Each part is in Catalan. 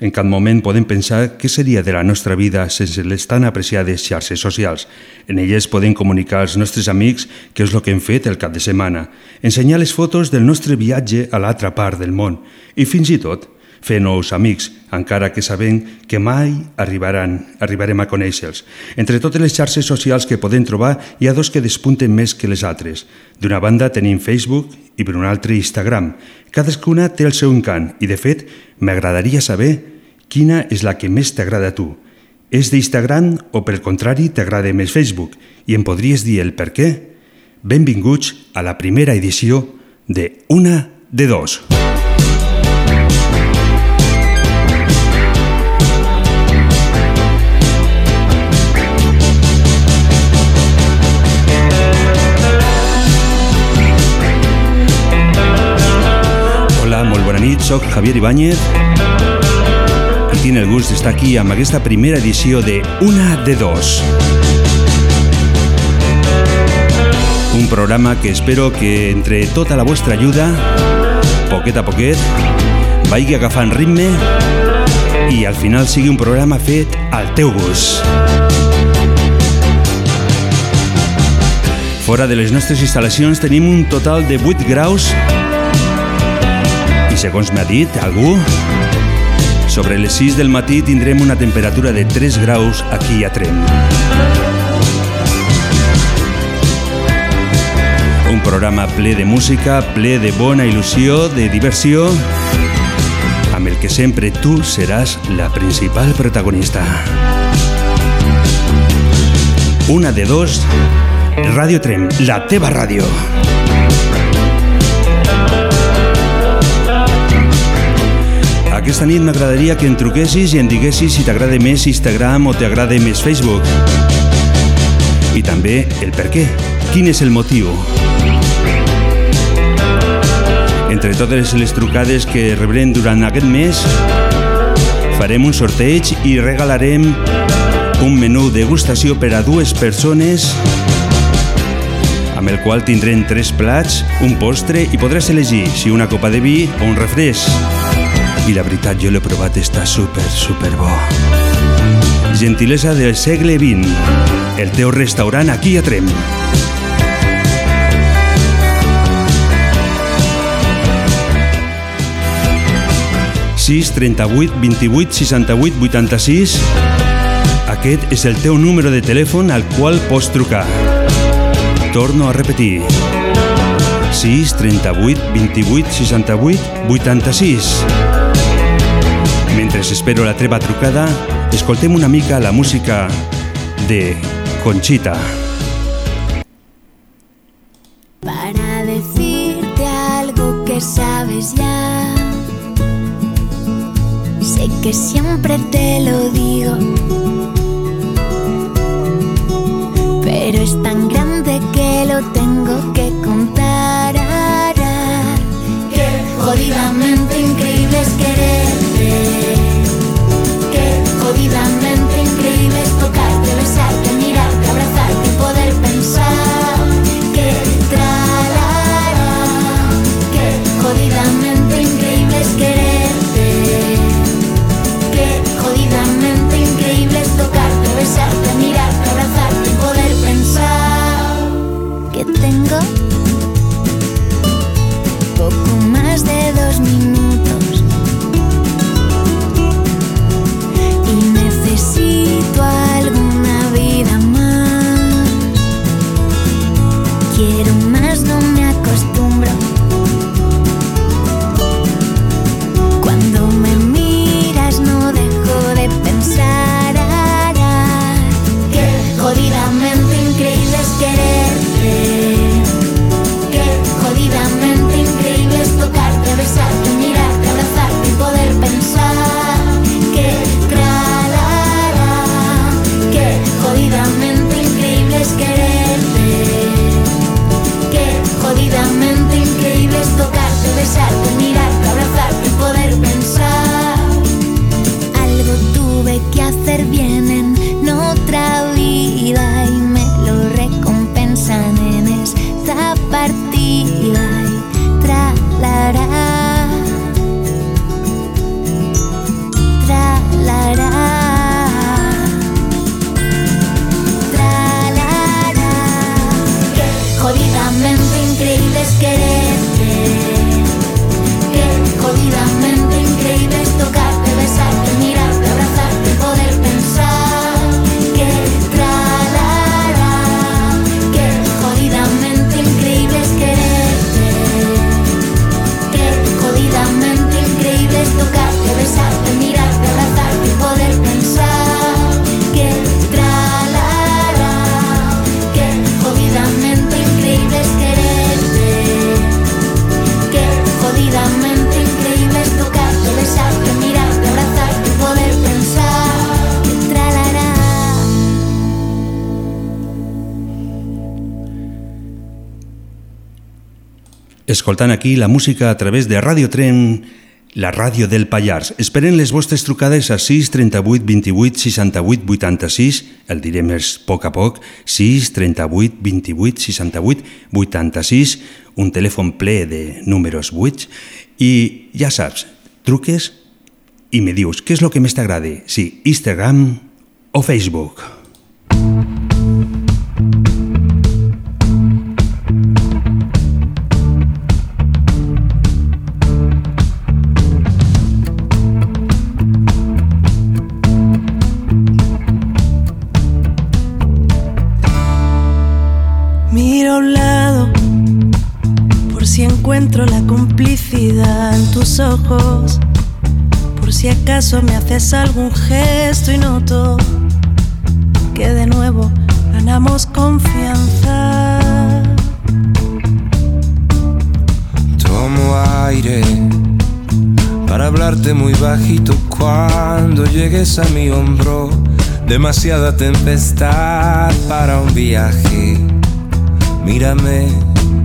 En cap moment podem pensar què seria de la nostra vida sense les tan apreciades xarxes socials. En elles podem comunicar als nostres amics què és el que hem fet el cap de setmana, ensenyar les fotos del nostre viatge a l'altra part del món i fins i tot fer nous amics, encara que sabem que mai arribaran, arribarem a conèixer-los. Entre totes les xarxes socials que podem trobar, hi ha dos que despunten més que les altres. D'una banda tenim Facebook i per una altra Instagram. Cadascuna té el seu encant i, de fet, m'agradaria saber quina és la que més t'agrada a tu. És d'Instagram o, pel contrari, t'agrada més Facebook? I em podries dir el per què? Benvinguts a la primera edició de Una de Dos. nit, soc Javier Ibáñez i tinc el gust d'estar aquí amb aquesta primera edició de Una de Dos. Un programa que espero que entre tota la vostra ajuda, poquet a poquet, vagi agafant ritme i al final sigui un programa fet al teu gust. Fora de les nostres instal·lacions tenim un total de 8 graus segons m'ha dit algú, sobre les 6 del matí tindrem una temperatura de 3 graus aquí a Trem. Un programa ple de música, ple de bona il·lusió, de diversió, amb el que sempre tu seràs la principal protagonista. Una de dos, Ràdio Trem, la teva ràdio. Aquesta nit m'agradaria que em truquessis i em diguessis si t'agrada més Instagram o t'agrada més Facebook. I també el per què. Quin és el motiu? Entre totes les trucades que rebrem durant aquest mes, farem un sorteig i regalarem un menú degustació per a dues persones amb el qual tindrem tres plats, un postre i podràs elegir si una copa de vi o un refresc i la veritat jo l'he provat, està super, super bo. Gentilesa del segle XX, el teu restaurant aquí a Trem. sis 38 28 68 86 Aquest és el teu número de telèfon al qual pots trucar. Torno a repetir. 6 38 28 68 86 Mentre espero la teva trucada, escoltem una mica la música de Conchita. Para decirte algo que sabes ya, sé que siempre te lo digo, pero es tan grande que lo tengo que contar. Que jodidamente increíble es quererte. Jodidamente increíble es tocarte, quererte. Escoltant aquí la música a través de Radio Tren, la ràdio del Pallars. Esperen les vostres trucades a 6 38 28 68 86, el diré més a poc. a poc, 6 38 28 68 86, un telèfon ple de números buits, i ja saps, truques i me dius què és el que més t'agrada, si Instagram o Facebook. Miro tus ojos, por si acaso me haces algún gesto y noto que de nuevo ganamos confianza. Tomo aire para hablarte muy bajito cuando llegues a mi hombro. Demasiada tempestad para un viaje. Mírame,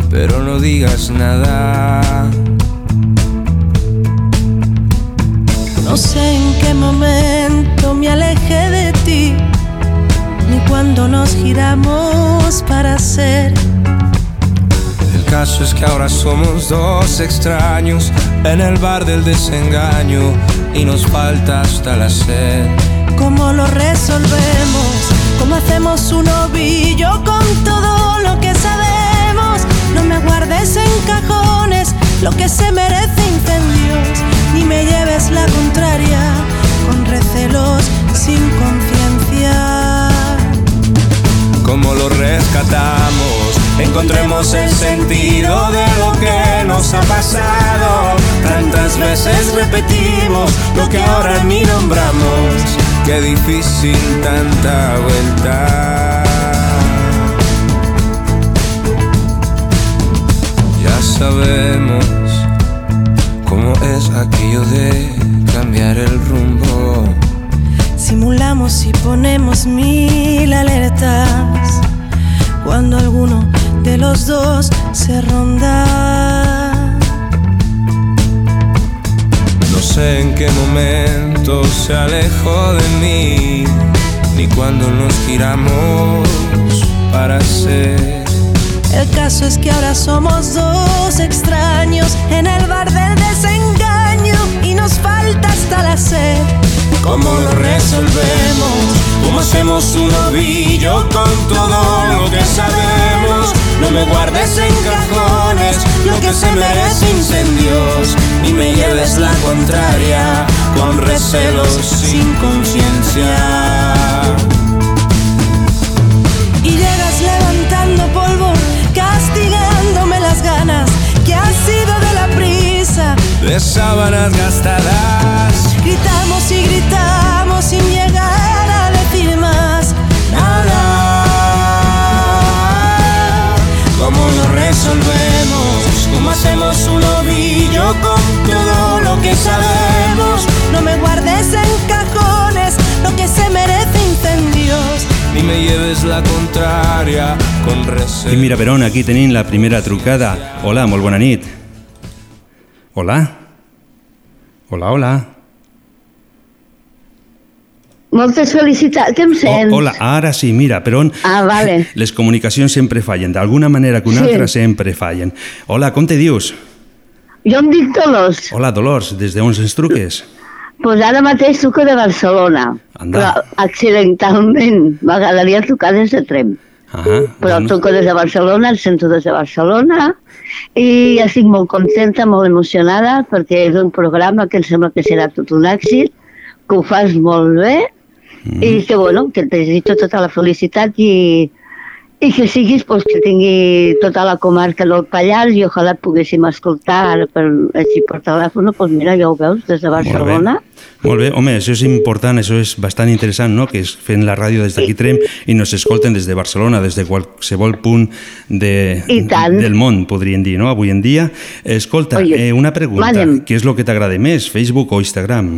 pero no digas nada. No sé en qué momento me alejé de ti, ni cuando nos giramos para ser. El caso es que ahora somos dos extraños en el bar del desengaño y nos falta hasta la sed. ¿Cómo lo resolvemos? ¿Cómo hacemos un ovillo con todo lo que sabemos? No me guardes en cajones lo que se merece incendios, ni me lleves la contraria con recelos sin conciencia. ¿Cómo lo rescatamos? Encontremos el sentido de lo que nos ha pasado. Tantas veces repetimos lo que ahora ni nombramos. Qué difícil tanta vuelta. Ya sabemos cómo es aquello de cambiar el rumbo. Simulamos y ponemos mil alertas cuando alguno de los dos se ronda. No sé en qué momento se alejó de mí, ni cuando nos giramos para ser. El caso es que ahora somos dos extraños en el bar del desengaño y nos falta hasta la sed. ¿Cómo lo resolvemos? ¿Cómo hacemos un ovillo con todo lo que sabemos? No me guardes en cajones lo que se merece incendios, ni me lleves la contraria con recelos sin conciencia. De sábanas gastadas, Gritamos y gritamos sin llegar a decir más nada. ¿cómo lo resolvemos? ¿Cómo hacemos un ovillo con todo lo que sabemos? No me guardes en cajones lo que se merece incendios. Ni me lleves la contraria con recelos. I mira, Verón, aquí tenim la primera trucada. Hola, molt bona nit. Hola? Hola, hola. Moltes felicitats, em sents? Oh, hola, ara sí, mira, Perón. Ah, vale. Les comunicacions sempre fallen, d'alguna manera que una Sí. altra sempre fallen. Hola, com te dius? Jo em dic Dolors, Hola, Dolors, des d'on ens truques? doncs ara mateix truco de Barcelona, Anda. però accidentalment m'agradaria trucar des de Trem. Ah, Però bueno. truco des de Barcelona, el sento des de Barcelona i estic molt contenta, molt emocionada perquè és un programa que em sembla que serà tot un èxit, que ho fas molt bé Mm. i que, bueno, que et desitjo tota la felicitat i, i que siguis, pues, que tingui tota la comarca del Pallars i ojalà et poguéssim escoltar ara per, així per telèfon, doncs mira, ja ho veus, des de Barcelona. Molt bé. Molt bé, home, això és important, això és bastant interessant, no?, que es fent la ràdio des d'aquí Trem i nos escolten des de Barcelona, des de qualsevol punt de, del món, podríem dir, no?, avui en dia. Escolta, Oye, eh, una pregunta, manem. què és el que t'agrada més, Facebook o Instagram?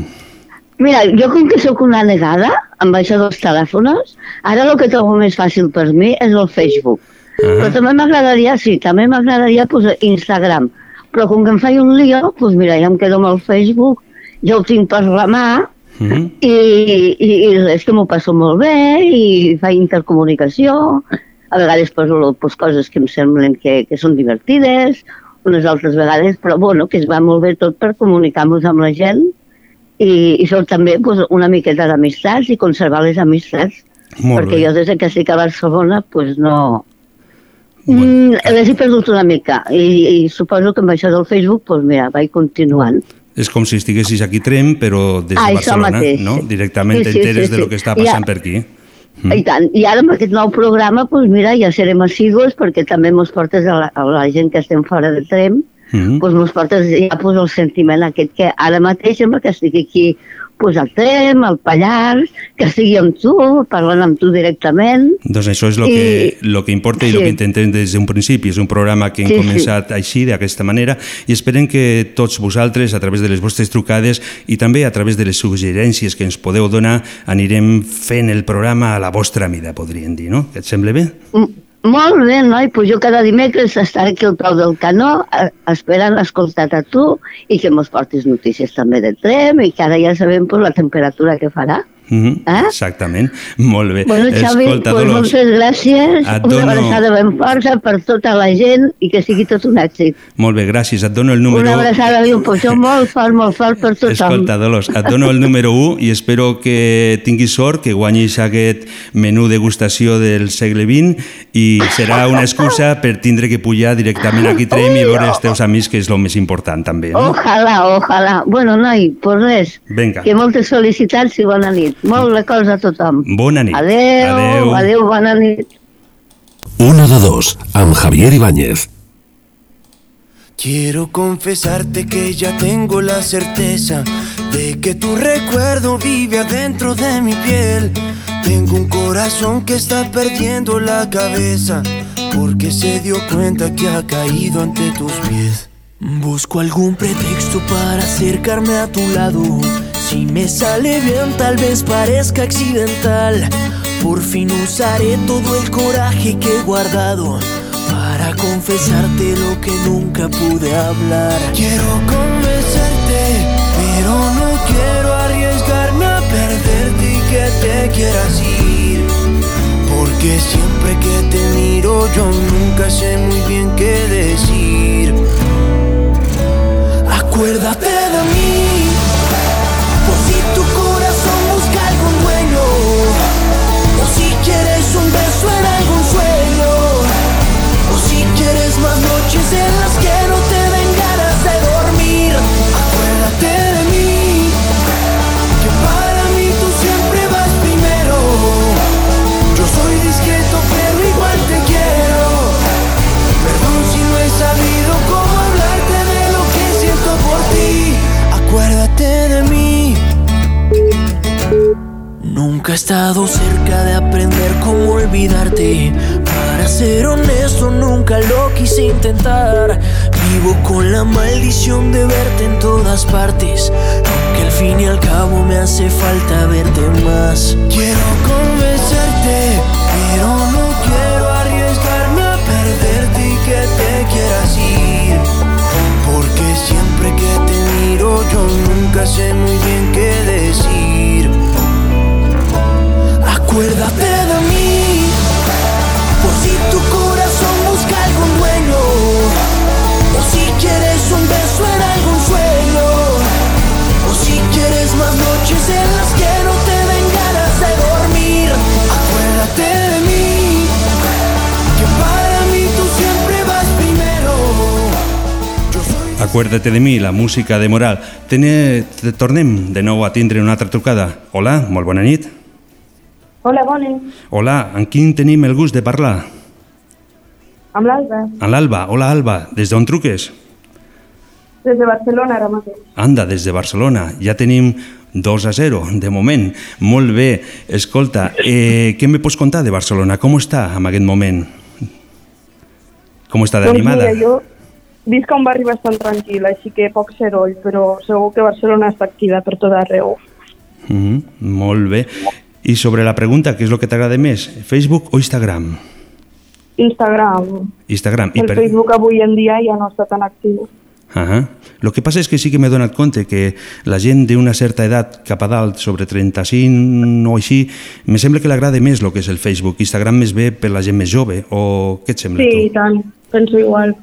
Mira, jo com que sóc una negada amb això dels telèfons, ara el que trobo més fàcil per mi és el Facebook. Ah. Però també m'agradaria, sí, també m'agradaria posar Instagram. Però com que em faig un lío, doncs mira, ja em quedo amb el Facebook, ja ho tinc per la mà, Mhm. i, i, i és que m'ho passo molt bé i faig intercomunicació, a vegades poso pues, coses que em semblen que, que són divertides, unes altres vegades, però bueno, que es va molt bé tot per comunicar-nos amb la gent i, i són també pues, una miqueta d'amistats i conservar les amistats, Molt perquè bé. jo des de que estic a Barcelona pues, no, Bueno, Mm, les he perdut una mica i, i suposo que amb això del Facebook, doncs mira, vaig continuant. És com si estiguessis aquí a Trem, però des de Ah, Barcelona, mateix. no? Directament Sí, sí, t'enteres sí, de lo sí. que està Ja. passant per aquí. Mm. I tant. I ara amb aquest nou programa, doncs mira, ja serem assigos perquè també mos portes a la, a la gent que estem fora de Trem, Mhm. doncs portes ja pues, el sentiment aquest que ara mateix sembla que estic aquí pues, al Trem, al Pallars, que estigui amb tu, parlant amb tu directament. Doncs això és el I- que, lo que importa i el sí. que intentem des d'un principi. És un programa que hem Sí, sí. començat així, d'aquesta manera, i esperem que tots vosaltres, a través de les vostres trucades i també a través de les suggerències que ens podeu donar, anirem fent el programa a la vostra mida, podríem dir, no? Et sembla bé? M molt bé, noi, pues jo cada dimecres estaré aquí al peu del canó esperant escoltar-te tu i que mos portis notícies també de Trem i que ara ja sabem pues, la temperatura que farà. Mhm, Eh? Exactament. Molt bé. Bueno, Xavi, Escolta, pues, Dolors, moltes gràcies, et una dono- abraçada ben força per tota la gent i que sigui tot un èxit. molt bé, gràcies. Et dono el número... Una abraçada i un puixó molt fort, molt fort per tothom. Escolta, Dolors, et dono el número 1 i espero que tinguis sort, que guanyis aquest menú degustació del segle XX i serà una excusa per tindre que pujar directament aquí a Trem i veure els teus amics, que és el més important també. No? Ojalà, ojalà. Bueno, noi, pues res, Vinga. que moltes felicitats i bona nit. Molt de cosa a tothom. Bona nit. Adeu, Adeu. adeu, bona nit. Una de dos, amb Javier Ibáñez. Quiero confesarte que ya tengo la certeza de que tu recuerdo vive adentro de mi piel. Tengo un corazón que está perdiendo la cabeza porque se dio cuenta que ha caído ante tus pies. Busco algún pretexto para acercarme a tu lado. Si me sale bien, tal vez parezca accidental. Por fin usaré todo el coraje que he guardado para confesarte lo que nunca pude hablar. Quiero convencerte, pero no quiero arriesgarme a perderte y que te quieras ir. Porque siempre que te miro yo nunca sé muy bien qué decir. Acuérdate de mí, He estado cerca de aprender cómo olvidarte. Para ser honesto, nunca lo quise intentar. Vivo con la maldición de verte en todas partes. Aunque al fin y al cabo me hace falta verte más. Quiero convencerte, pero no quiero arriesgarme a perderte y que te quieras ir. Porque siempre que te miro, yo nunca sé muy bien qué decir. Acuérdate de mí, por si tu corazón busca algún dueño, o si quieres un beso en algún sueño, o si quieres más noches en las que no te den ganas de dormir. Acuérdate de mí, que para mí tú siempre vas primero. Acuérdate de mi, la música de Moral. Tene... Tornem de nou a tindre una altra trucada. Hola, molt bona nit. Hola, bona nit. Hola, amb quin tenim el gust de parlar? Amb l'Alba, Amb l'Alba. Hola, Alba. Des d'on truques? des de Barcelona ara mateix. Anda, des de Barcelona. Ja tenim 2 a 0, de moment. Molt bé. Escolta, eh, què me pots contar de Barcelona? Com està en aquest moment? Com està d'animada? Doncs mira, jo visc a un barri bastant tranquil, així que poc seroll, però segur que Barcelona està activa per tot arreu. Mm -hmm, molt bé. I sobre la pregunta, què és el que t'agrada més? Facebook o Instagram? Instagram. Instagram. I El Facebook avui en dia ja no està tan actiu. Ah el que passa és que sí que m'he donat compte que la gent d'una certa edat cap a dalt, sobre 35 o així, me sembla que l'agrada més el que és el Facebook. Instagram més bé per la gent més jove, o què et sembla Sí, tu? i tant, penso igual.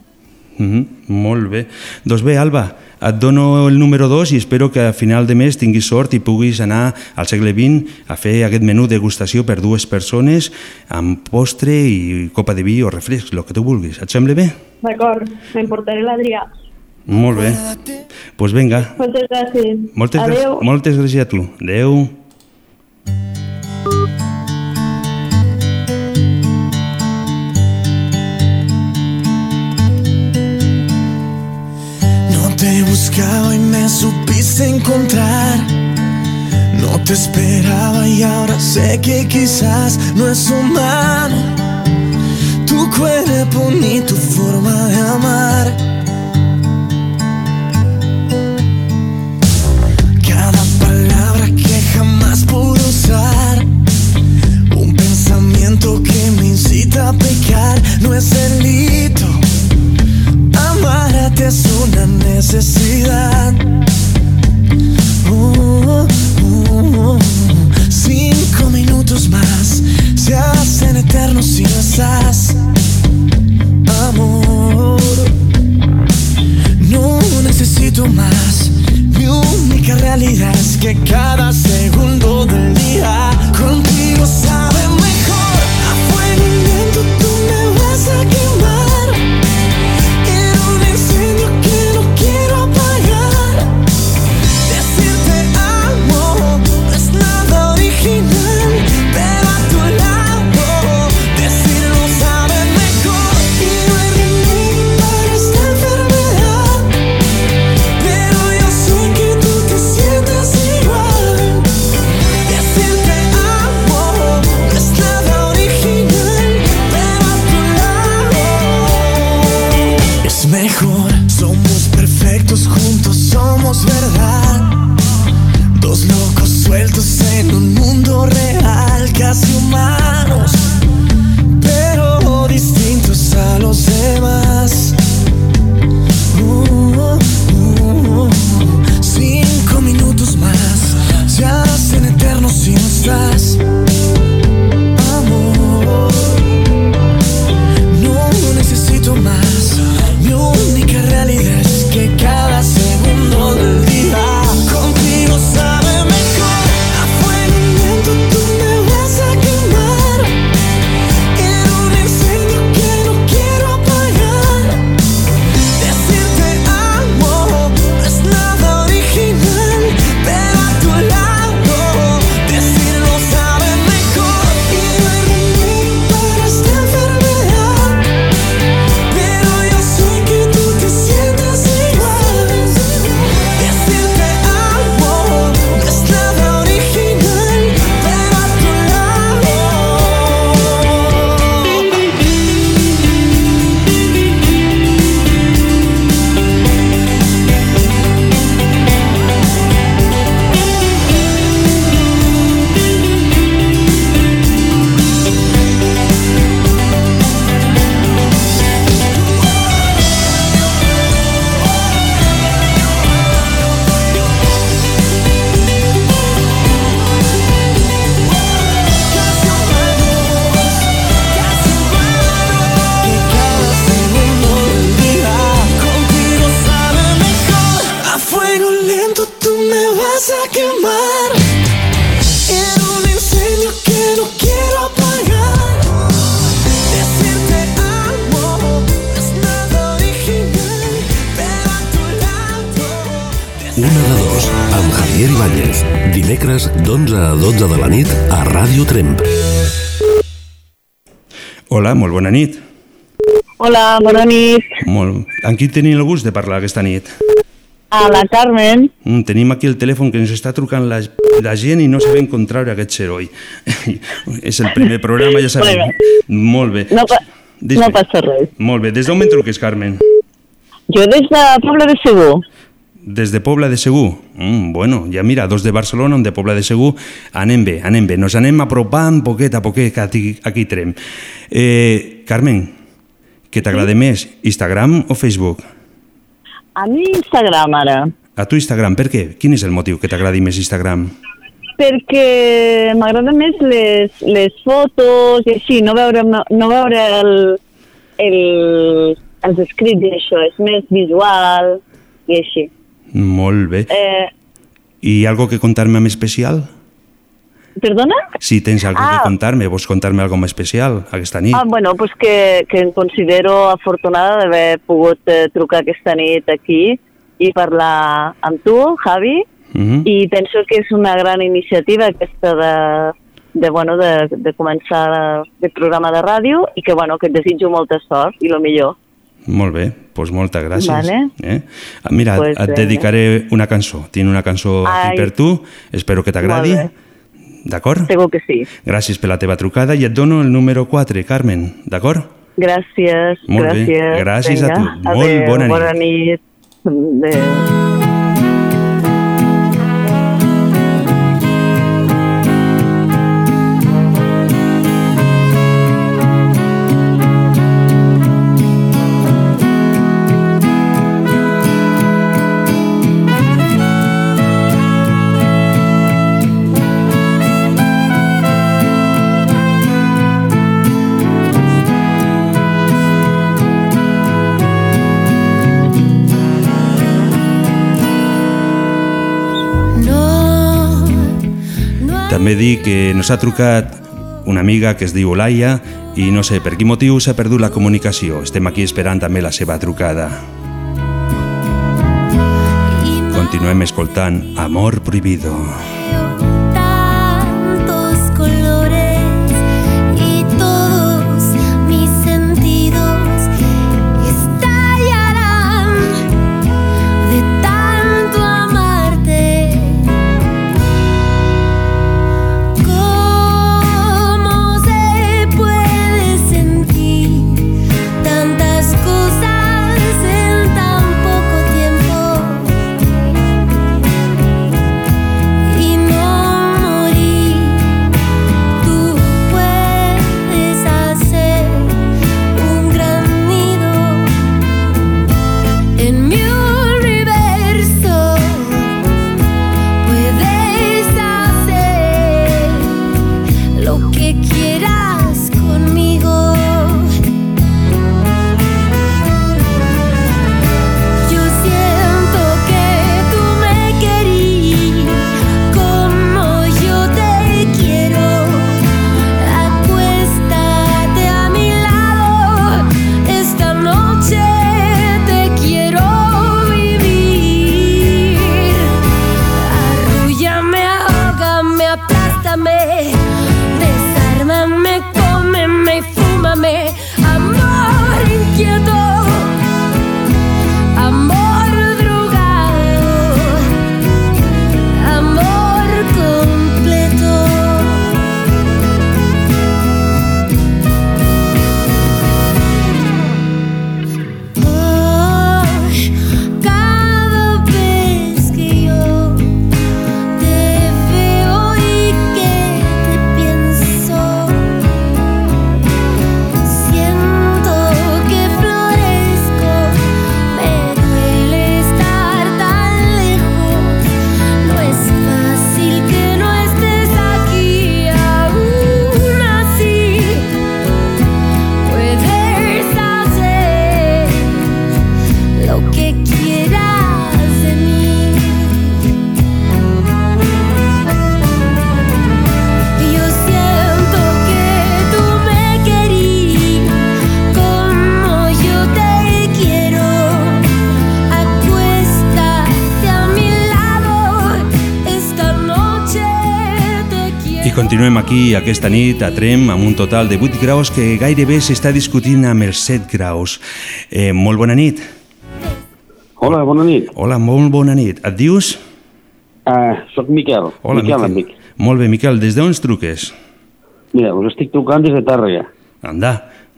Mm -hmm, molt bé. Doncs bé, Alba, et dono el número 2 i espero que a final de mes tinguis sort i puguis anar al segle XX a fer aquest menú degustació per dues persones amb postre i copa de vi o refresc, el que tu vulguis. Et sembla bé? D'acord, m'emportaré l'Adrià. Molt bé. Doncs pues vinga, Moltes gràcies. moltes, gràcies- Adéu. moltes gràcies a tu. Adéu. Te buscaba y me supiste encontrar. No te esperaba y ahora sé que quizás no es humano. Tu cuerpo ni tu forma de amar. Cada palabra que jamás pude usar. Un pensamiento que me incita a pecar. No es delito. Amarte es una necesidad. Oh. Cinco minutos más se hacen eternos si no estás. Amor, no necesito más. Mi única realidad es que cada segundo del día contigo en un mundo real, casi humanos, Una de dos, amb Javier Ibáñez. Dimecres d'11 a 12 de la nit a Ràdio Tremp. Hola, molt bona nit. Hola, bona nit. Molt... Amb qui tenim el gust de parlar aquesta nit? A la Carmen. Mm, tenim aquí el telèfon que ens està trucant la, la gent i no sabem com treure aquest xeroll. És el primer programa, ja sabem. Molt Molt bé. No, pa no passa res. Molt bé. Des d'on me'n truques, Carmen? Jo des de Poble de Segur. Des de Pobla de Segur? Mm, bueno, ja mira, dos de Barcelona, un de Pobla de Segur, anem bé, anem bé. Nos anem apropant poquet a poquet aquí, aquí trem. Eh, Carmen, què t'agrada més, Instagram o Facebook? A mi Instagram, ara. A tu Instagram, per què? Quin és el motiu que t'agradi més Instagram? Perquè m'agraden més les, les fotos i així, no veure, no veure el, el, els escrits i això, és més visual i així. Molt bé. Eh, I algo que contar-me en especial? perdona? Si tens algo Ah. que contar-me, vols contar-me algo més especial aquesta nit? Ah, bueno, pues que, que em considero afortunada d'haver pogut eh, trucar aquesta nit aquí i parlar amb tu, Javi, Mhm. i penso que és una gran iniciativa aquesta de, de, bueno, de, de començar el programa de ràdio i que, bueno, que et desitjo molta sort i lo millor. Molt bé, doncs moltes gràcies. Vale. Eh? Ah, Mira, Pues, et dedicaré una cançó. Tinc una cançó aquí Ai. per tu, espero que t'agradi. D'acord? Segur que sí. Gràcies per la teva trucada i et dono el número 4, Carmen, d'acord? Gràcies, Molt bé. gràcies. Gràcies a tu. Vinga, Molt bona nit. Bona nit. Adéu. També dic que nos ha trucat una amiga que es diu Laia i no sé per quin motiu s'ha perdut la comunicació. Estem aquí esperant també la seva trucada. Continuem escoltant Amor Prohibido. tantos aquesta nit a Trem amb un total de 8 graus que gairebé s'està discutint amb els 7 graus. Eh, molt bona nit. Hola, bona nit. Hola, molt bona nit. Et dius? Uh, soc Miquel. Hola, Miquel, Miquel. amic. Molt bé, Miquel. Des d'on ens truques? Mira, us estic trucant des de Tàrrega. Anda,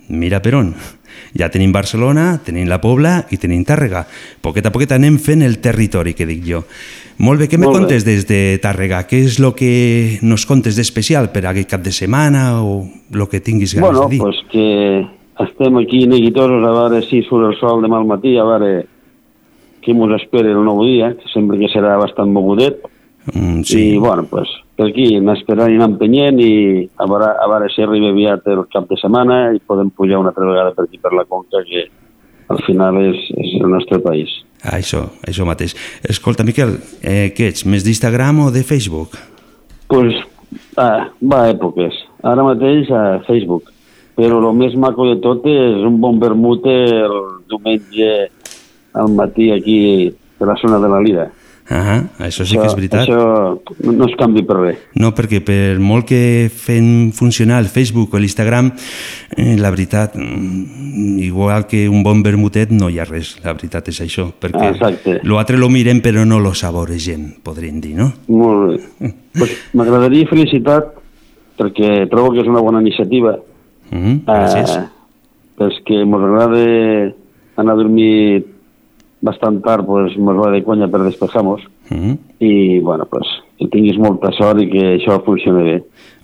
mira per on. Ja tenim Barcelona, tenim la Pobla i tenim Tàrrega. Poquet a poquet anem fent el territori, que dic jo. Molt bé, què me contes des de Tàrrega? Què és el que nos contes d'especial per aquest cap de setmana o el que tinguis ganes bueno, de dir? pues que estem aquí neguitosos a veure si surt el sol demà al matí, a veure què mos espera el nou dia, que sembla que serà bastant mogudet, Mm, sí. i bueno, pues, aquí esperant i anar empenyent i a veure, a veure si arriba aviat el cap de setmana i podem pujar una altra vegada per aquí per la Conca, que al final és, és el nostre país. Ah, això, això mateix. Escolta, Miquel, eh, què ets, més d'Instagram o de Facebook? pues, ah, va a èpoques. Ara mateix a Facebook. Però el més maco de tot és un bon vermut el diumenge al matí aquí de la zona de la Lira. Ah, això sí que és veritat. Això no, es canvi per res. No, perquè per molt que fem funcionar el Facebook o l'Instagram, eh, la veritat, mm, igual que un bon vermutet, no hi ha res, la veritat és això, perquè Ah, exacte. l'altre lo mirem però no lo saboregem, podríem dir, no? Molt bé. Pues, M'agradaria felicitar perquè trobo que és una bona iniciativa. Mm, gràcies. Eh, pels que mos agrada anar a dormir bastant tard, pues, mos va de conya per despejar-nos. Mm. I, bueno, pues, que tinguis molta sort i que això funcioni bé.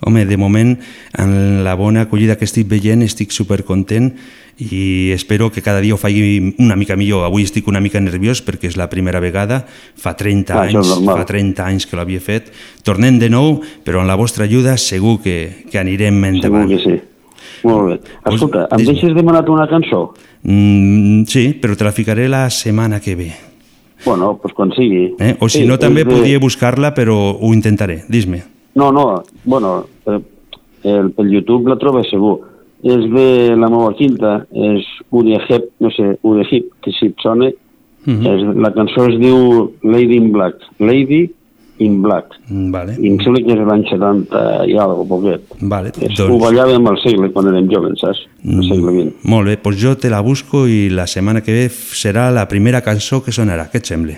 Home, de moment, en la bona acollida que estic veient, estic supercontent i espero que cada dia ho faci una mica millor. Avui estic una mica nerviós perquè és la primera vegada, fa 30 Ah, anys, fa 30 anys que l'havia fet. Tornem de nou, però amb la vostra ajuda segur que, que anirem Segur endavant. que sí. Molt bé. Escolta, em deixes demanar una cançó? Mm, sí, però te la ficaré la setmana que ve. Bueno, pues quan sigui. Eh? O si Sí, no, també de- podria buscar-la, però ho intentaré. Dis-me. No, no, bueno, per, el, per YouTube la trobes segur. És de la meva quinta, és Udehip, no sé, Udehip, que si et sona, Mhm. és, la cançó es diu Lady in Black, Lady in Black, Mm, Vale, i em sembla que és l'any 70 i alguna poquet. vale. És, Ho ballàvem al segle, quan érem joves, saps? Al segle XX. Molt bé, doncs jo te la busco i la setmana que ve serà la primera cançó que sonarà. Què et sembla?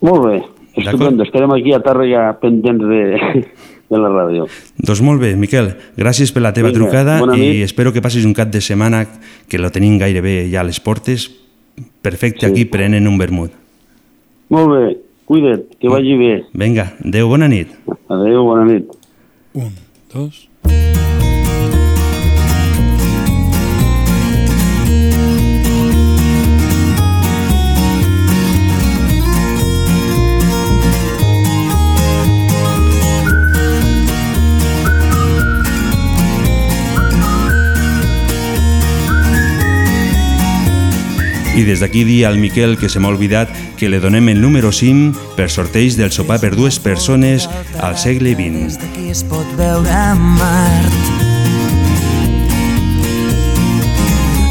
Molt bé, estupendo, estarem aquí a Tàrrega pendents de, de la ràdio. Doncs molt bé, Miquel, gràcies per la teva Vinga, trucada i nit. espero que passis un cap de setmana que lo tenim gairebé ja a les portes. Perfecte, Sí. aquí prenent un vermut. Molt bé, cuida't, que vagi bé. Vinga, adeu, bona nit. Adéu, bona nit. Un, dos. I des d'aquí dir al Miquel que se m'ha oblidat que li donem el número 5 per sorteig del sopar per dues persones al segle XX. D'aquí es pot veure Mart.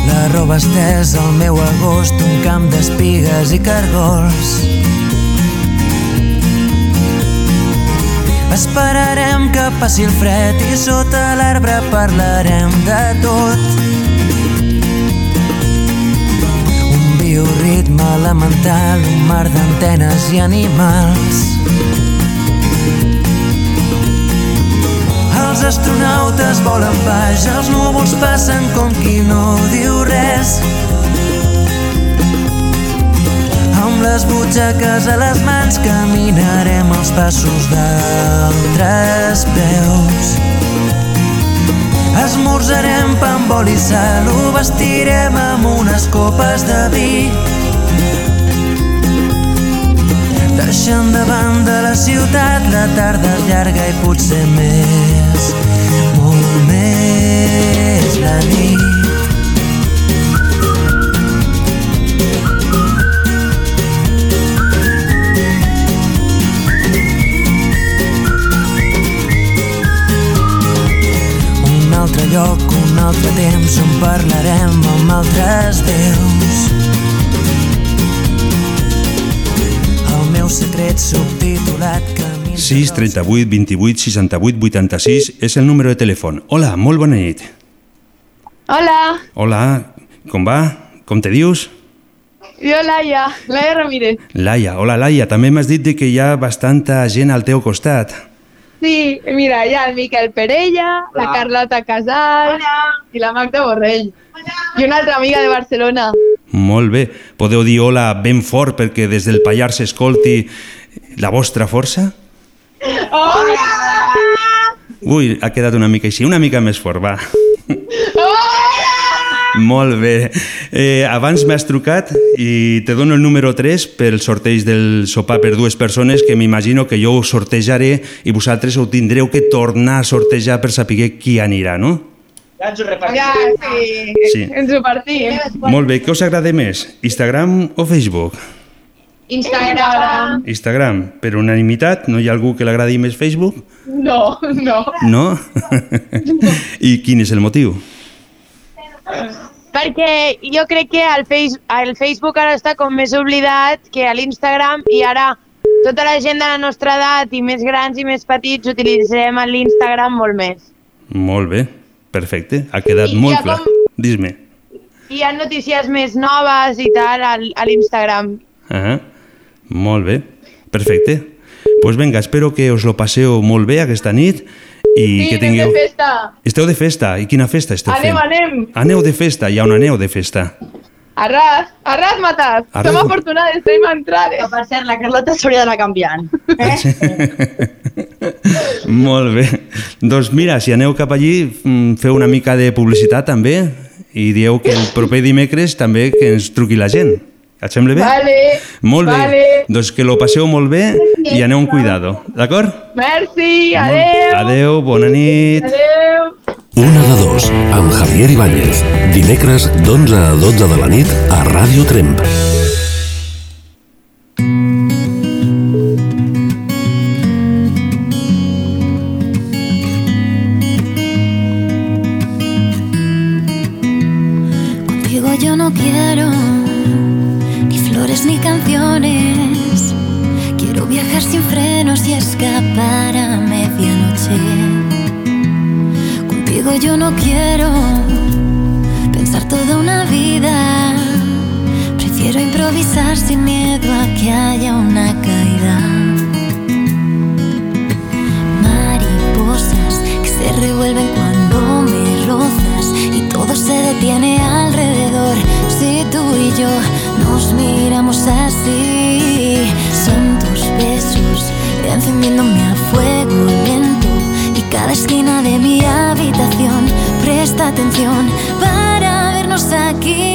La roba estesa al meu agost, un camp d'espigues i cargols. Esperarem que passi el fred i sota l'arbre parlarem de tot. Elemental, un mar d'antenes i animals. Els astronautes volen baix, els núvols passen com qui no diu res. Amb les butxaques a les mans caminarem els passos d'altres peus. Esmorzarem pa amb oli i sal, ho vestirem amb unes copes de vi. Deixant de banda la ciutat, la tarda llarga i potser més, molt més la nit. Un altre lloc, un altre temps on parlarem amb altres déus. Meu secret subtitulat camí 6 38 28 68 86 és el número de telèfon. Hola, molt bona nit. Hola, Hola, com va? Com te dius? jo Laia, Laia Ramírez. Laia, hola Laia, també m'has dit de que hi ha bastanta gent al teu costat. Sí, mira, hi ha el Miquel Perella, la Carlota Casal i la Magda Borrell. I una altra amiga de Barcelona. Molt bé. Podeu dir hola ben fort perquè des del Pallars s'escolti la vostra força? Hola! Ui, ha quedat una mica així, una mica més fort, va. Hola! Molt bé. Eh, abans m'has trucat i te dono el número 3 pel sorteig del sopar per dues persones que m'imagino que jo ho sortejaré i vosaltres ho tindreu que tornar a sortejar per saber qui anirà, no? Ja, sí. Sí. Ens ho partim. Molt bé, què us agrada més? Instagram o Facebook? Instagram. Instagram, per unanimitat, no hi ha algú que l'agradi més Facebook? No, no. No? I quin és el motiu? Perquè jo crec que el, face, el Facebook ara està com més oblidat que a l'Instagram i ara tota la gent de la nostra edat i més grans i més petits utilitzem l'Instagram molt més. Molt bé, perfecte, ha quedat I molt ja clar. com- Dis-me. Hi ha notícies més noves i tal al, a l'Instagram. Ah, molt bé, perfecte. Doncs pues vinga, espero que us lo passeu molt bé aquesta nit i Sí, que anem tingueu... de festa. Esteu de festa? I quina festa esteu Anem, fent? anem. Aneu de festa? I on aneu de festa? Arràs, arràs matat. Arràs- Som afortunades, tenim entrades. Que per cert, la Carlota s'hauria d'anar canviant. Molt bé. Doncs mira, si aneu cap allí, mm, feu una mica de publicitat també i dieu que el proper dimecres també que ens truqui la gent. Et sembla bé? Vale. Molt bé. Vale. Doncs que lo passeu molt bé i aneu amb cuidado, d'acord? Merci, adeu. Adeu, bona nit. Adeu. Una de dos, amb Javier Ibáñez. Dimecres d'11 a 12 de la nit a Ràdio Tremp. Atención para vernos aquí,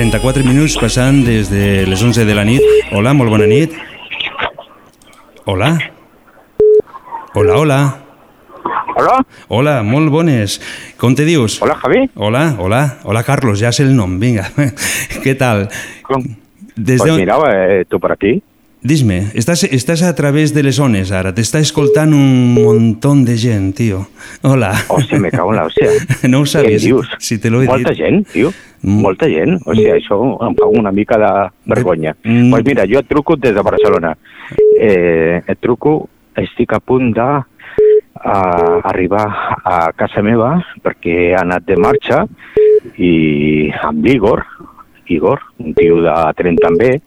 34 minuts passant des de les 11 de la nit. Hola, molt bona nit. Hola. Hola, hola. Hola. Hola, molt bones. Com te dius? Hola, Javi. Hola, hola. Hola, Carlos, ja sé el nom, vinga. Què tal? Com? Des Pues de... mira, eh, tú por aquí. Dis-me, estàs, estàs a través de les ones ara, t'està escoltant un montón de gent, tio. Hola. Hòstia, me cago en la hòstia. No ho sabies, si te l'ho he Molta dit. gent, tio. Molta gent. O sigui, això em fa una mica de vergonya. Mm. Pues mira, jo et truco des de Barcelona. Eh, et truco, estic a punt de a arribar a casa meva perquè he anat de marxa i amb l'Igor, Igor, un tio de tren també,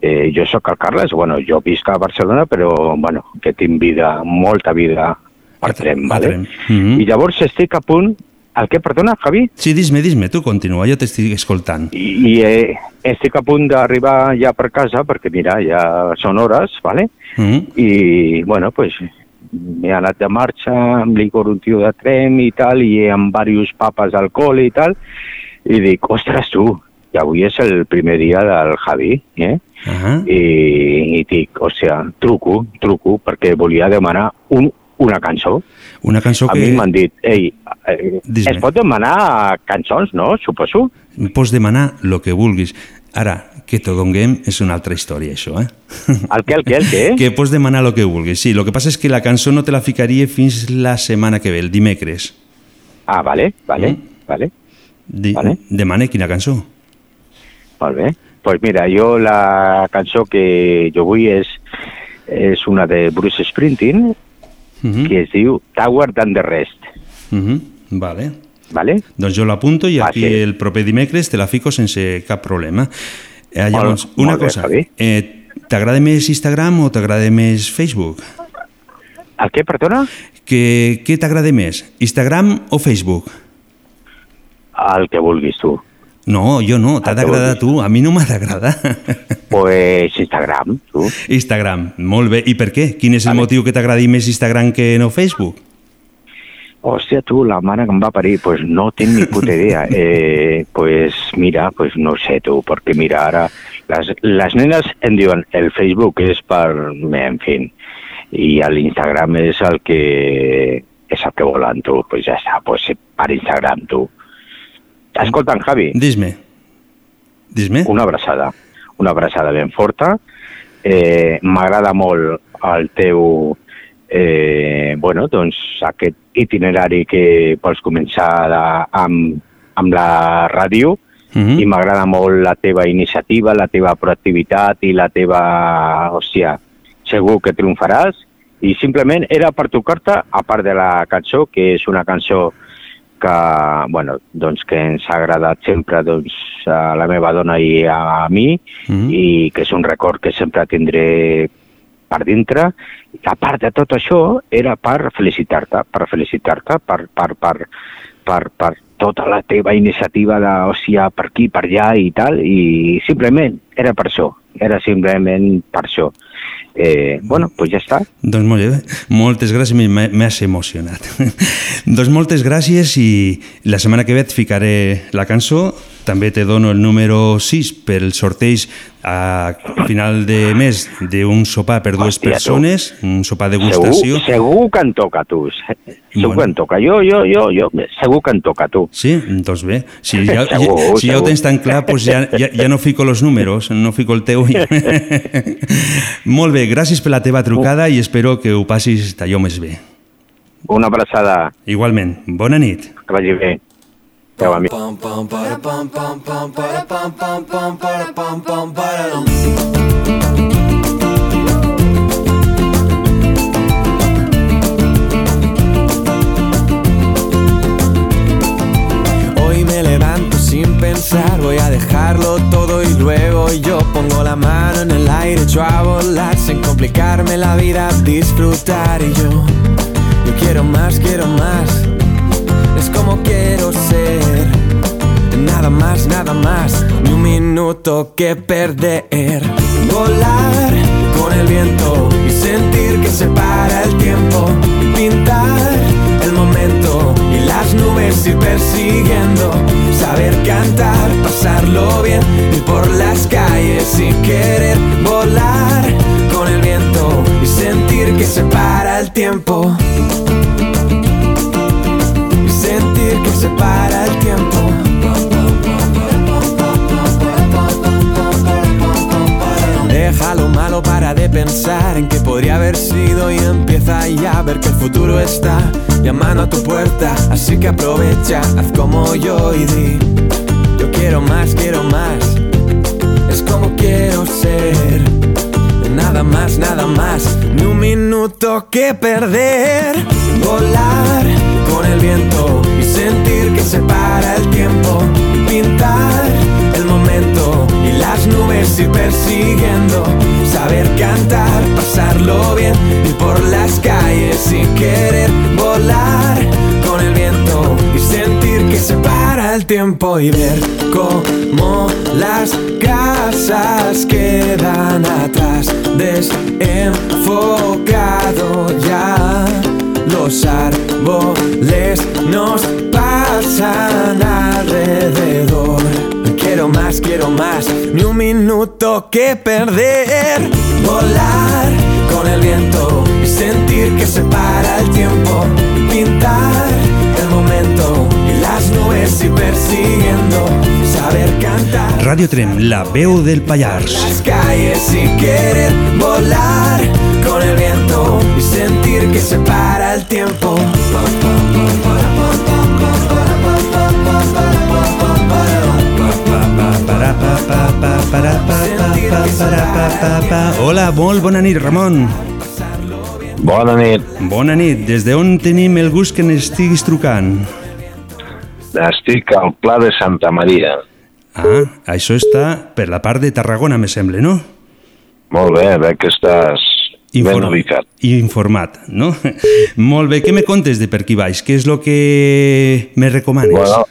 eh, jo sóc el Carles, bueno, jo visc a Barcelona, però bueno, que tinc vida, molta vida per tren, vale? tren. Mhm. I llavors estic a punt... El què, perdona, Javi? Sí, dis-me, dis-me, tu continua, jo t'estic escoltant. I, i eh, estic a punt d'arribar ja per casa, perquè mira, ja són hores, vale? Mm. I, bueno, pues, m'he anat de marxa amb l'Igor, un tio de tren i tal, i amb diversos papes al col i tal, i dic, ostres, tu, i avui és el primer dia del Javi, eh? Uh -huh. I, i dic, o sigui, truco, truco, perquè volia demanar un, una cançó. Una cançó A que... mi m'han dit, ei, eh, es pot demanar cançons, no? Suposo. Pots demanar el que vulguis. Ara, que t'ho donguem és una altra història, això, eh? El què, el què, el què? Que pots demanar el que vulguis, sí. El que passa és que la cançó no te la ficaria fins la setmana que ve, el dimecres. Ah, vale, vale, Mm. vale. Di Vale. Demana quina cançó. Molt bé. pues mira, jo la cançó que jo vull és, és una de Bruce Springsteen, Mhm. que es diu Tower Than the Rest. Mhm, Vale. Vale? Doncs jo l'apunto i Va, aquí sí. el proper dimecres te la fico sense cap problema. Eh, Molt- llavors, una molt bé, cosa, Javi. eh, t'agrada més Instagram o t'agrada més Facebook? El què, perdona? Que, què t'agrada més, Instagram o Facebook? El que vulguis tu. No, jo no, t'ha que d'agradar a tu, a mi no m'ha d'agradar. Pues Instagram, tu. Instagram, molt bé. I per què? Quin és el motiu que t'agradi més Instagram que no Facebook? Hòstia, tu, la mare que em va parir, pues no tinc ni puta idea. Eh, pues mira, pues no sé tu, perquè mira, ara les, les nenes em diuen el Facebook és per... En fi, i l'Instagram és el que és el que volen tu, pues ja està, pues per Instagram tu. Escolta'm, Javi. Dis-me. Dis-me. Una abraçada, una abraçada ben forta. Eh, M'agrada molt el teu, eh, bueno, doncs aquest itinerari que vols començar de, amb, amb la ràdio Mhm. i m'agrada molt la teva iniciativa, la teva proactivitat i la teva... Hòstia, segur que triomfaràs i simplement era per tocar-te, a part de la cançó, que és una cançó que, bueno, doncs que ens ha agradat sempre doncs, a la meva dona i a mi Mhm. i que és un record que sempre tindré per dintre. A part de tot això, era per felicitar-te, per felicitar-te, per, per, per, per, per tota la teva iniciativa de, o sigui, per aquí, per allà i tal, i simplement era per això, era simplement per això. Eh, bueno, pues ja està. Doncs molt bé, moltes gràcies, m'has emocionat. doncs moltes gràcies i la setmana que ve et ficaré la cançó, també te dono el número 6 per el sorteig a final de mes d'un sopar per dues Hòstia, tu. persones, un sopar de degustació. Segur, segur que en toca, tu. Se- Segur Bueno. que en toca. Jo, jo, jo, jo, segur que en toca, tu. Sí? Doncs bé, si ja, ja, Segur, si ja ho tens tan clar, doncs ja, ja, ja no fico els números, no fico el teu. Molt bé, gràcies per la teva trucada i espero que ho passis d'allò més bé. Una abraçada. Igualment, bona nit. Que vagi bé. Hoy me levanto sin pensar, voy a dejarlo todo y luego yo pongo la mano en el aire, echo a volar sin complicarme la vida, disfrutar y yo, yo quiero más, quiero más, es como quiero ser, nada más, nada más, ni un minuto que perder, volar con el viento y sentir que se para el tiempo, pintar el momento y las nubes ir persiguiendo, saber cantar, pasarlo bien, ir por las calles y querer volar con el viento y sentir que se para el tiempo. Se para el tiempo. Deja lo malo para de pensar en que podría haber sido y empieza ya a ver que el futuro está llamando a tu puerta. Así que aprovecha, haz como yo y di, yo quiero más, quiero más. Es como quiero ser, nada más, nada más, ni un minuto que perder. Volar con el viento que se para el tiempo, pintar el momento y las nubes ir persiguiendo, saber cantar, pasarlo bien, ir por las calles y querer volar con el viento. Y sentir que se para el tiempo y ver cómo las casas quedan atrás, desenfocado ya. Los árboles nos pasan alrededor. Quiero más, quiero más, ni un minuto que perder. Volar con el viento y sentir que se para el tiempo. Pintar el momento y las nubes y persiguiendo, saber cantar. Radio Trem, la veu del Pallars. Las calles y querer volar con el viento y sentir que se para el tiempo. Hola, molt bona nit, Ramon. Bona nit. Bona nit. Des d'on tenim el gust que n'estiguis trucant? Estic al Pla de Santa Maria. Ah, això està per la part de Tarragona, me sembla, no? Molt bé, veig que estàs ben ubicat. I informat, no? Molt bé, què me contes de per aquí baix? Què és el que me recomanes? Bueno,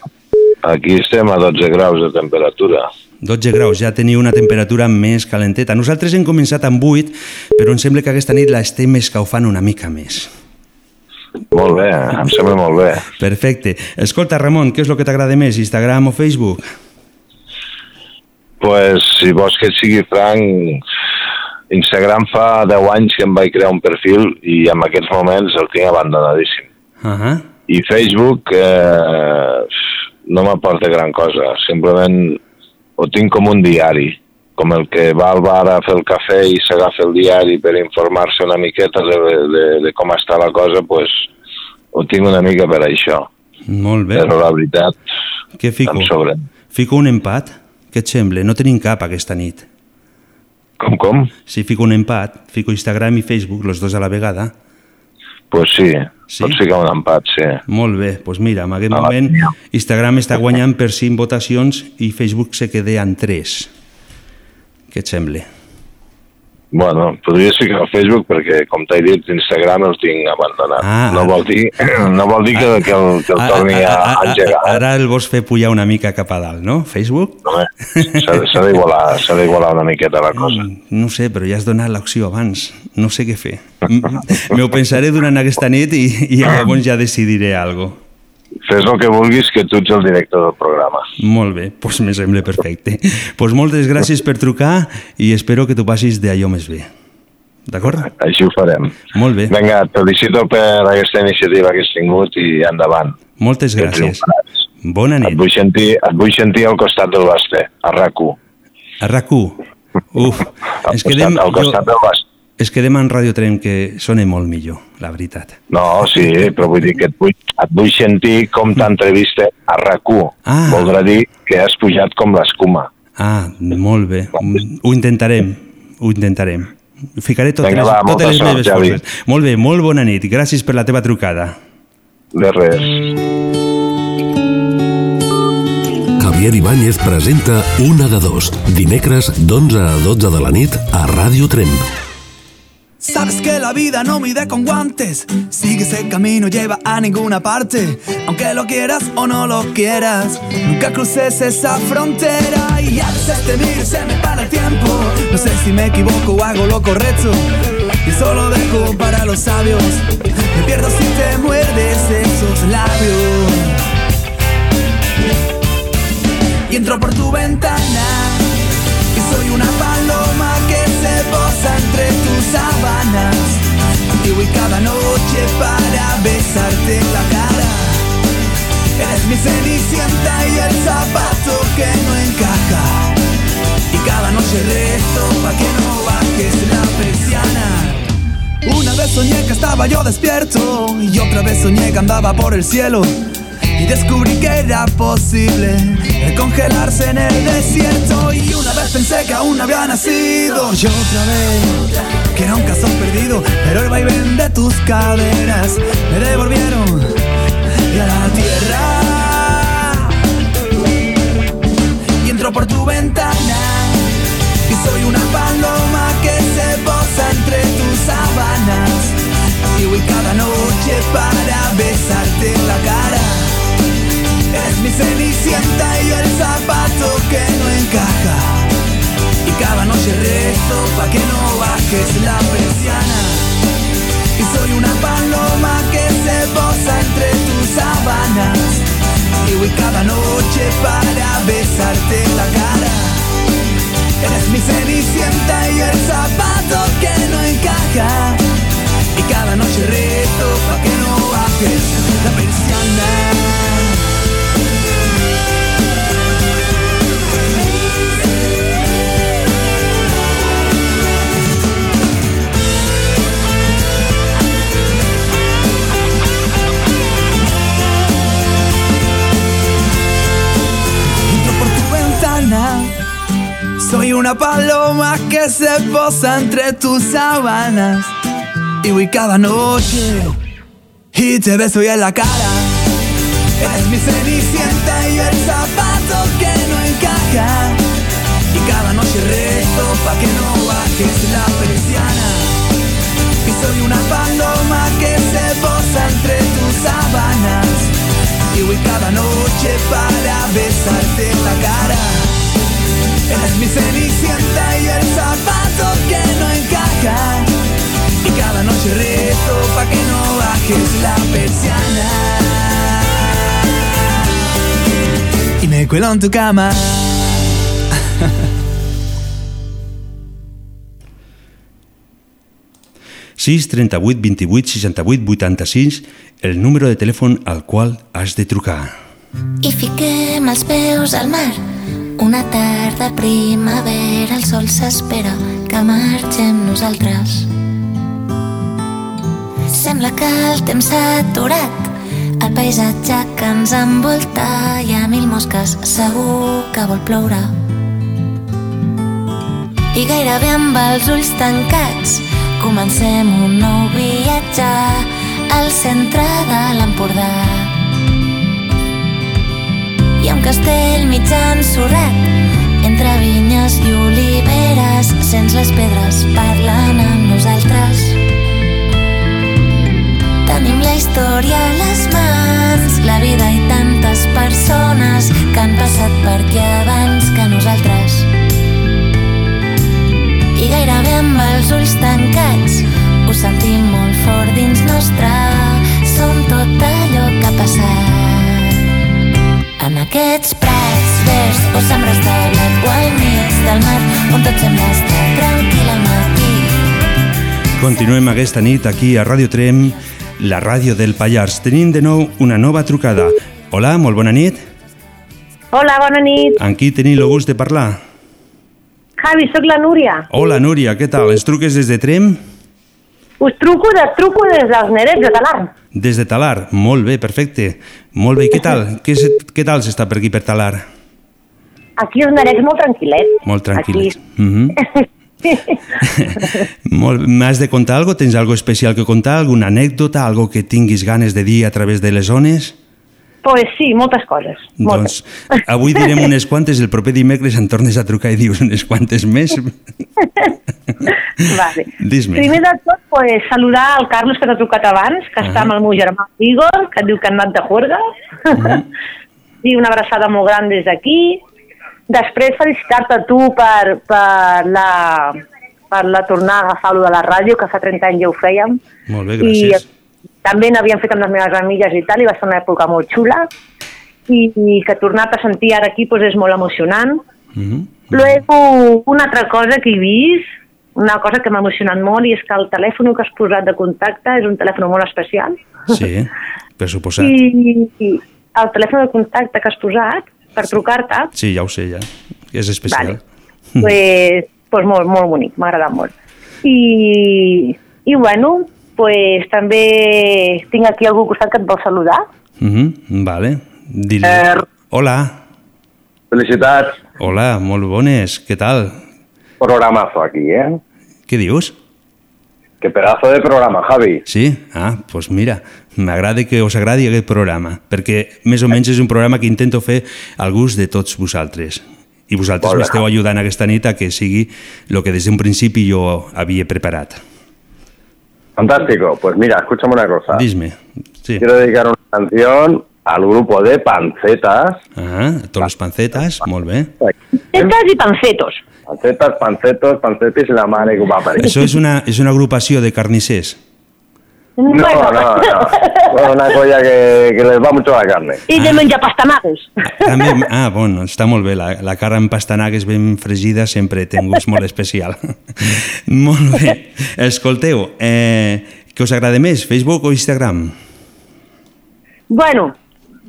aquí estem a 12 graus de temperatura. 12 graus, ja teniu una temperatura més calenteta. Nosaltres hem començat amb 8, però em sembla que aquesta nit la estem escaufant una mica més. Molt bé, em sembla molt bé. Perfecte. Escolta, Ramon, què és el que t'agrada més, Instagram o Facebook? Pues, si vols que et sigui franc, Instagram fa 10 anys que em vaig crear un perfil i en aquests moments el tinc abandonadíssim. Uh -huh. I Facebook eh, no m'aporta gran cosa, simplement ho tinc com un diari, com el que va al bar a fer el cafè i s'agafa el diari per informar-se una miqueta de, de, de com està la cosa, pues, ho tinc una mica per això. Molt bé. Però la veritat, Què fico? em sobra. Fico un empat? Què et sembla? No tenim cap aquesta nit. Com, com? Si fico un empat, fico Instagram i Facebook, los dos a la vegada. Pues sí, sí? pots ficar un empat, sí. Molt bé, doncs pues mira, en aquest Ah, moment Instagram està guanyant per 5 votacions i Facebook se queda en 3. Què et sembla? Bueno, podries ficar al Facebook perquè, com t'he dit, Instagram el tinc abandonat. Ah, no, vol dir, no vol dir que, que, el, que el torni a, a engegar. eh? Ara el vols fer pujar una mica cap a dalt, no? Facebook? Home, S'ha s'ha d'igualar una miqueta la cosa. No sé, però ja has donat l'opció abans. No sé què fer. M'ho pensaré durant aquesta nit i, i llavors ja decidiré algo. Fes el que vulguis, que tu ets el director del programa. Molt bé, doncs me sembla perfecte. Doncs moltes gràcies per trucar i espero que t'ho passis d'allò més bé. D'acord? Així ho farem. Molt bé. Vinga, et felicito per aquesta iniciativa que has tingut i endavant. Moltes gràcies. Bona nit. Et vull sentir, et vull sentir al costat del Basté, a RAC1. A RAC1. Uf, Al es quedem, costat, al costat del Basté. Es quedem en Radio Trem, que sona molt millor, la veritat. No, sí, però vull dir que et vull, et vull sentir com t'entrevista a RAC1. Ah. Voldrà dir que has pujat com l'escuma. Ah, molt bé. Mm, Ho intentarem, ho intentarem. Ficaré totes, Vinga, les, va, totes molta les sort, meves Javi. forces. Molt bé, molt bona nit. Gràcies per la teva trucada. De res. Javier Ibáñez presenta Una de dos, dimecres d'11 a 12 de la nit a Ràdio Tremp. Sabes que la vida no mide con guantes, sigue ese camino, lleva a ninguna parte, aunque lo quieras o no lo quieras, nunca cruces esa frontera. Y a veces te miro y se me para el tiempo, no sé si me equivoco o hago lo correcto, y solo dejo para los sabios, me pierdo si te muerdes esos labios, y entro por tu ventana besarte la cara. Eres mi cenicienta y el zapato que no encaja. Y cada noche rezo pa' que no bajes la persiana. Una vez soñé que estaba yo despierto y otra vez soñé que andaba por el cielo. Y descubrí que era posible el congelarse en el desierto. Y una vez pensé que aún había nacido. Y otra vez que era un caso perdido. Pero el vaivén de tus caderas me devolvieron a la tierra. Y entro por tu ventana. Y soy una paloma que se posa entre tus sábanas. Y cada noche para besarte la cara Eres mi cenicienta y el zapato que no encaja Y cada noche rezo pa' que no bajes la persiana Y soy una paloma que se posa entre tus sábanas Y voy cada noche para besar besarte la cara. Eres mi cenicienta y el zapato que no encaja. Y cada noche reto pa' que no bajes la persiana. Una paloma que se posa entre tus sábanas. Y voy cada noche y te beso ya en la cara. Eres mi cenicienta y el zapato que no encaja. Y cada noche reto pa' que no bajes la persiana. Y soy una paloma que se posa entre tus sábanas. Y voy cada noche para besarte la cara. Eres mi cenicienta y el zapato que no encaja. Y cada noche reto pa' que no bajes la persiana. Y me cuelo en tu cama. sis 38 28 68 86, el número de telèfon al qual has de trucar. I fiquem els peus al mar. Una tarda primavera, el sol s'espera que marxem nosaltres. Sembla que el temps s'ha aturat, el paisatge que ens envolta hi ha mil mosques, segur que vol ploure. I gairebé amb els ulls tancats comencem un nou viatge al centre de l'Empordà. Ha un castell mig ensorrat entre vinyes i oliveres sents les pedres parlant amb nosaltres. Tenim la història a les mans, la vida i tantes persones que han passat per aquí abans que nosaltres. I gairebé amb els ulls tancats ho sentim molt fort dins nostre. Som tot allò que ha passat. En aquests prats verds o sembres de blat o al mig del mar on tot sembla estar tranquil al matí. Continuem aquesta nit aquí a Ràdio Trem, la ràdio del Pallars. Tenim de nou una nova trucada. Hola, molt bona nit. Hola, bona nit. Amb qui tenim el gust de parlar? Javi, sóc la Núria. Hola, Núria, què tal? Ens truques des de Trem? Us truco, de, truco des dels Nerets de Talar. Des de Talar. Molt bé, perfecte. Molt bé, I què tal? què, què tal s'està per aquí, per Talar? Aquí els Nerets molt tranquil·lets. Molt tranquil·lets. Mhm. Molt... M'has de contar algo? Tens algo especial que contar? Alguna anècdota? Algo que tinguis ganes de dir a través de les zones? Pues sí, moltes coses. Moltes. Doncs avui direm unes quantes, el proper dimecres em tornes a trucar i dius unes quantes més. vale. Dis-me. Primer de tot, pues, saludar al Carlos que t'ha trucat abans, que està amb el meu germà Igor, que et diu que han anat de juerga. I una abraçada molt gran des d'aquí. Després felicitar-te a tu per, per, la, per la tornar a agafar-lo de la ràdio, que fa 30 anys ja ho fèiem. Molt bé, gràcies. I també n'havíem fet amb les meves amigues i tal, i va ser una època molt xula. I, i que tornar-te a sentir ara aquí pues, és molt emocionant. Mhm. Luego, una altra cosa que he vist, una cosa que m'ha emocionat molt, i és que el telèfon que has posat de contacte és un telèfon molt especial. Sí, per suposat. I, I el telèfon de contacte que has posat per trucar-te, Sí, ja ho sé, ja. És especial. pues, pues molt, molt bonic, m'ha agradat molt. I, i bueno, pues també tinc aquí algú al costat que et vol saludar. Mhm, Vale. Dile. Er. Hola. Felicitats. Hola, molt bones. Què tal? Programazo aquí, ¿eh? Què dius? Qué pedazo de programa, Javi. Sí? Ah, doncs pues mira, m'agrada que us agradi aquest programa, perquè més o menys és un programa que intento fer al gust de tots vosaltres. I vosaltres m'esteu ajudant aquesta nit a que sigui el que des d'un principi jo havia preparat. Fantástico. Pues mira, escúchame una cosa. Dis-me. Sí. Quiero dedicar una canción al grupo de Pancetas. Ah, tots les pancetes, molt bé. Tetas i pancetos. Pancetas, pancetos, pancetis y la mare que va parir. Això és una, és una agrupació de carnissers. No, no, no. Una colla que, que les va mucho la carne. I de menjar pastanagues. També, ah, bueno, està molt bé. La, la carn amb pastanagues ben fregida sempre té un gust molt especial. molt bé. Escolteu, eh, què us agrada més, Facebook o Instagram? Bueno,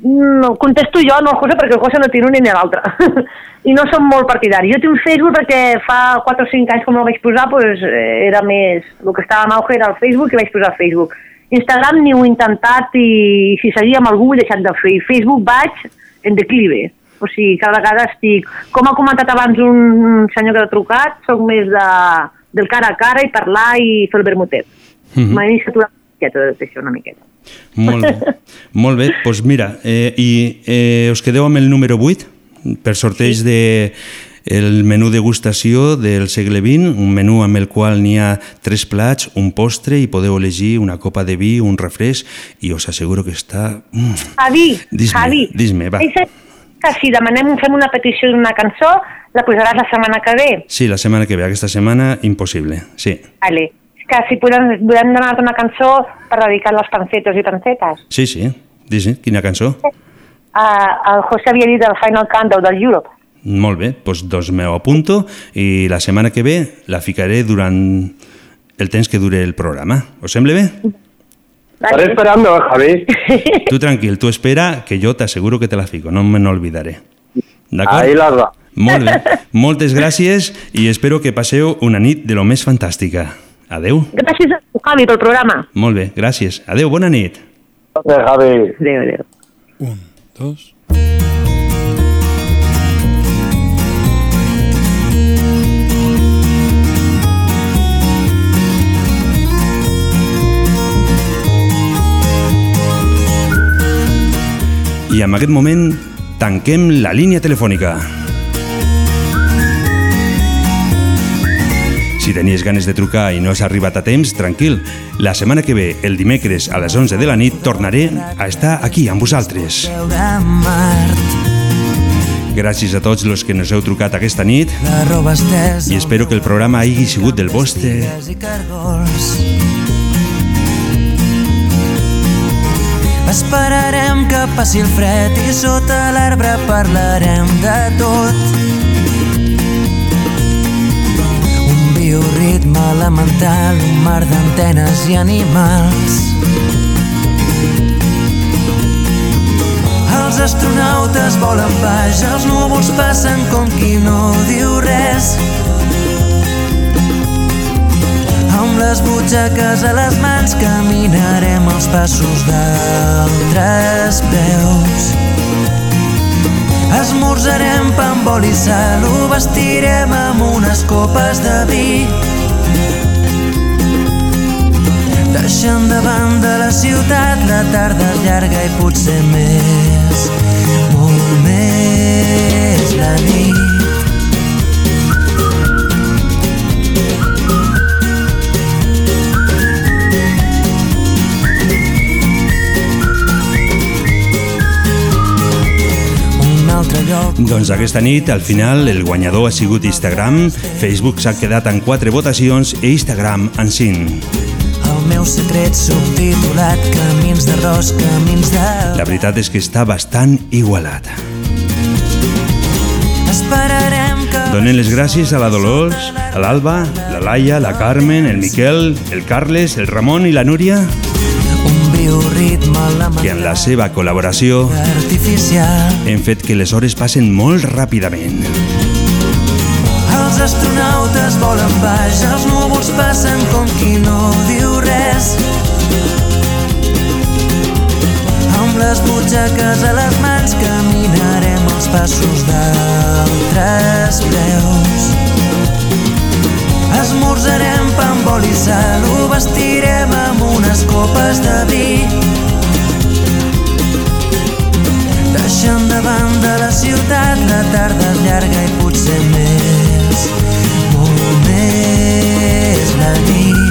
no, contesto jo, no el José, perquè el José no té un ni l'altre. I no som molt partidaris. Jo tinc un Facebook perquè fa 4 o 5 anys, com el vaig posar, pues, eh, era més... El que estava en auge era el Facebook i vaig posar Facebook. Instagram ni ho he intentat i si seguia amb algú ho he deixat de fer. I Facebook vaig en declive. O sigui, cada vegada estic... Com ha comentat abans un senyor que ha trucat, sóc més de, del cara a cara i parlar i fer el vermutet. Mm. -hmm. M'ha iniciat una miqueta de això, una miqueta. Molt bé. Molt bé, doncs mira, eh, i eh, us quedeu amb el número 8 per sorteig sí. de el menú degustació del segle XX, un menú amb el qual n'hi ha tres plats, un postre i podeu elegir una copa de vi, un refresc i us asseguro que està... Mm. Javi, Dis-me, Javi, dis-me, va. que si demanem, fem una petició d'una cançó, la posaràs la setmana que ve. Sí, la setmana que ve, aquesta setmana, impossible, sí. Vale. Que si podem, podem demanar una cançó per dedicar a les pancetos i pancetes. Sí, sí, dis quina cançó? Uh, el José havia dit el Final Countdown del Europe. Molt bé, doncs, doncs me ho apunto i la setmana que ve la ficaré durant el temps que dure el programa. Us sembla bé? Estaré esperando, Javi. Tu tranquil, tu espera, que jo t'asseguro que te la fico, no me n'olvidaré. D'acord? Ahí las va. Molt bé. Moltes gràcies i espero que passeu una nit de lo més fantàstica. Adeu. Gràcies a tu, Javi, pel programa. Molt bé, gràcies. Adeu, bona nit. Gràcies, Javi. Adéu, adéu. Un, dos. I en aquest moment tanquem la línia telefònica. Si tenies ganes de trucar i no has arribat a temps, tranquil. La setmana que ve, el dimecres a les 11 de la nit, tornaré a estar aquí amb vosaltres. Gràcies a tots els que nos heu trucat aquesta nit i espero que el programa hagi sigut del vostre. Esperarem que passi el fred i sota l'arbre parlarem de tot. Bioritme elemental, un mar d'antenes i animals. Els astronautes volen baix, els núvols passen com qui no diu res. Amb les butxaques a les mans caminarem els passos d'altres peus. Esmorzarem pa amb oli i sal, ho vestirem amb unes copes de vi. Deixant de banda la ciutat, la tarda llarga i potser més, molt més la nit. Doncs aquesta nit, al final, el guanyador ha sigut Instagram, Facebook s'ha quedat en 4 votacions i Instagram en 5. El meu secret subtitulat Camins d'arròs, camins de... La veritat és que està bastant igualat. Esperarem que... Donen les gràcies a la Dolors, a l'Alba, la Laia, la Carmen, el Miquel, el Carles, el Ramon i la Núria, que en la seva col·laboració artificial. hem fet que les hores passen molt ràpidament. Els astronautes volen baix, els núvols passen com qui no diu res. Amb les butxaques a les mans caminarem els passos d'altres preus. Esmorzarem pa amb oli i sal, ho vestirem amb unes copes de vi. Deixant de banda la ciutat, la tarda llarga i potser més, molt més la nit.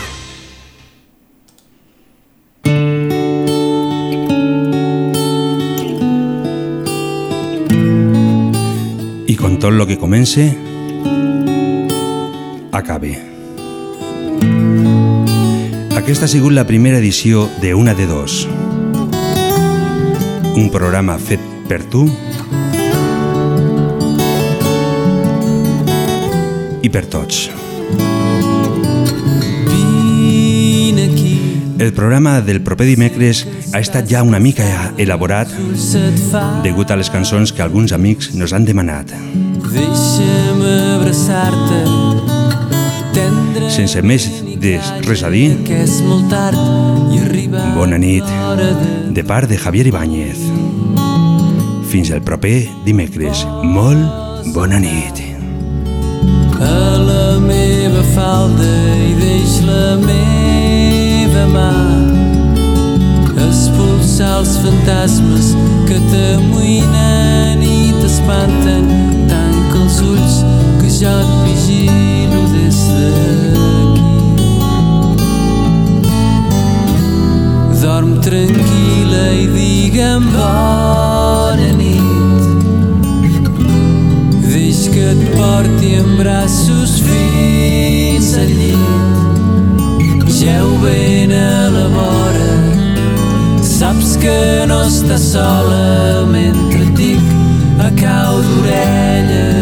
Tot lo que comence, acabe. Aquesta ha sigut la primera edició de Una de Dos. Un programa fet per tu i per tots. El programa del proper dimecres ha estat ja una mica elaborat degut a les cançons que alguns amics nos han demanat. Deixa'm abraçar-te Sense més de res a dir, bona nit de part de Javier Ibáñez. Fins el proper dimecres. Molt bona nit. a la meva falda i deix la meva mà expulsar els fantasmes que t'amoïnen i t'espanten tanca els ulls que jo et vigilo des d'aquí. Dorm tranquil·la i digue'm bona nit. Deix que et porti en braços fins al llit. Geu ben a la vora, saps que no estàs sola mentre et dic a cau d'orella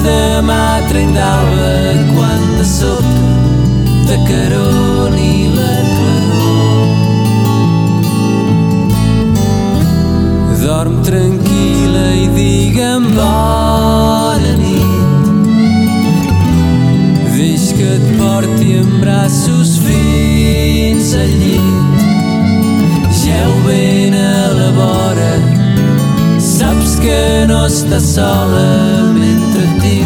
fins demà trenc d'alba quan de sobte te caroni la claror. Dorm tranquil·la i digue'm bona nit Deix que et porti en braços fins al llit. Que no estàs sola mentre et dic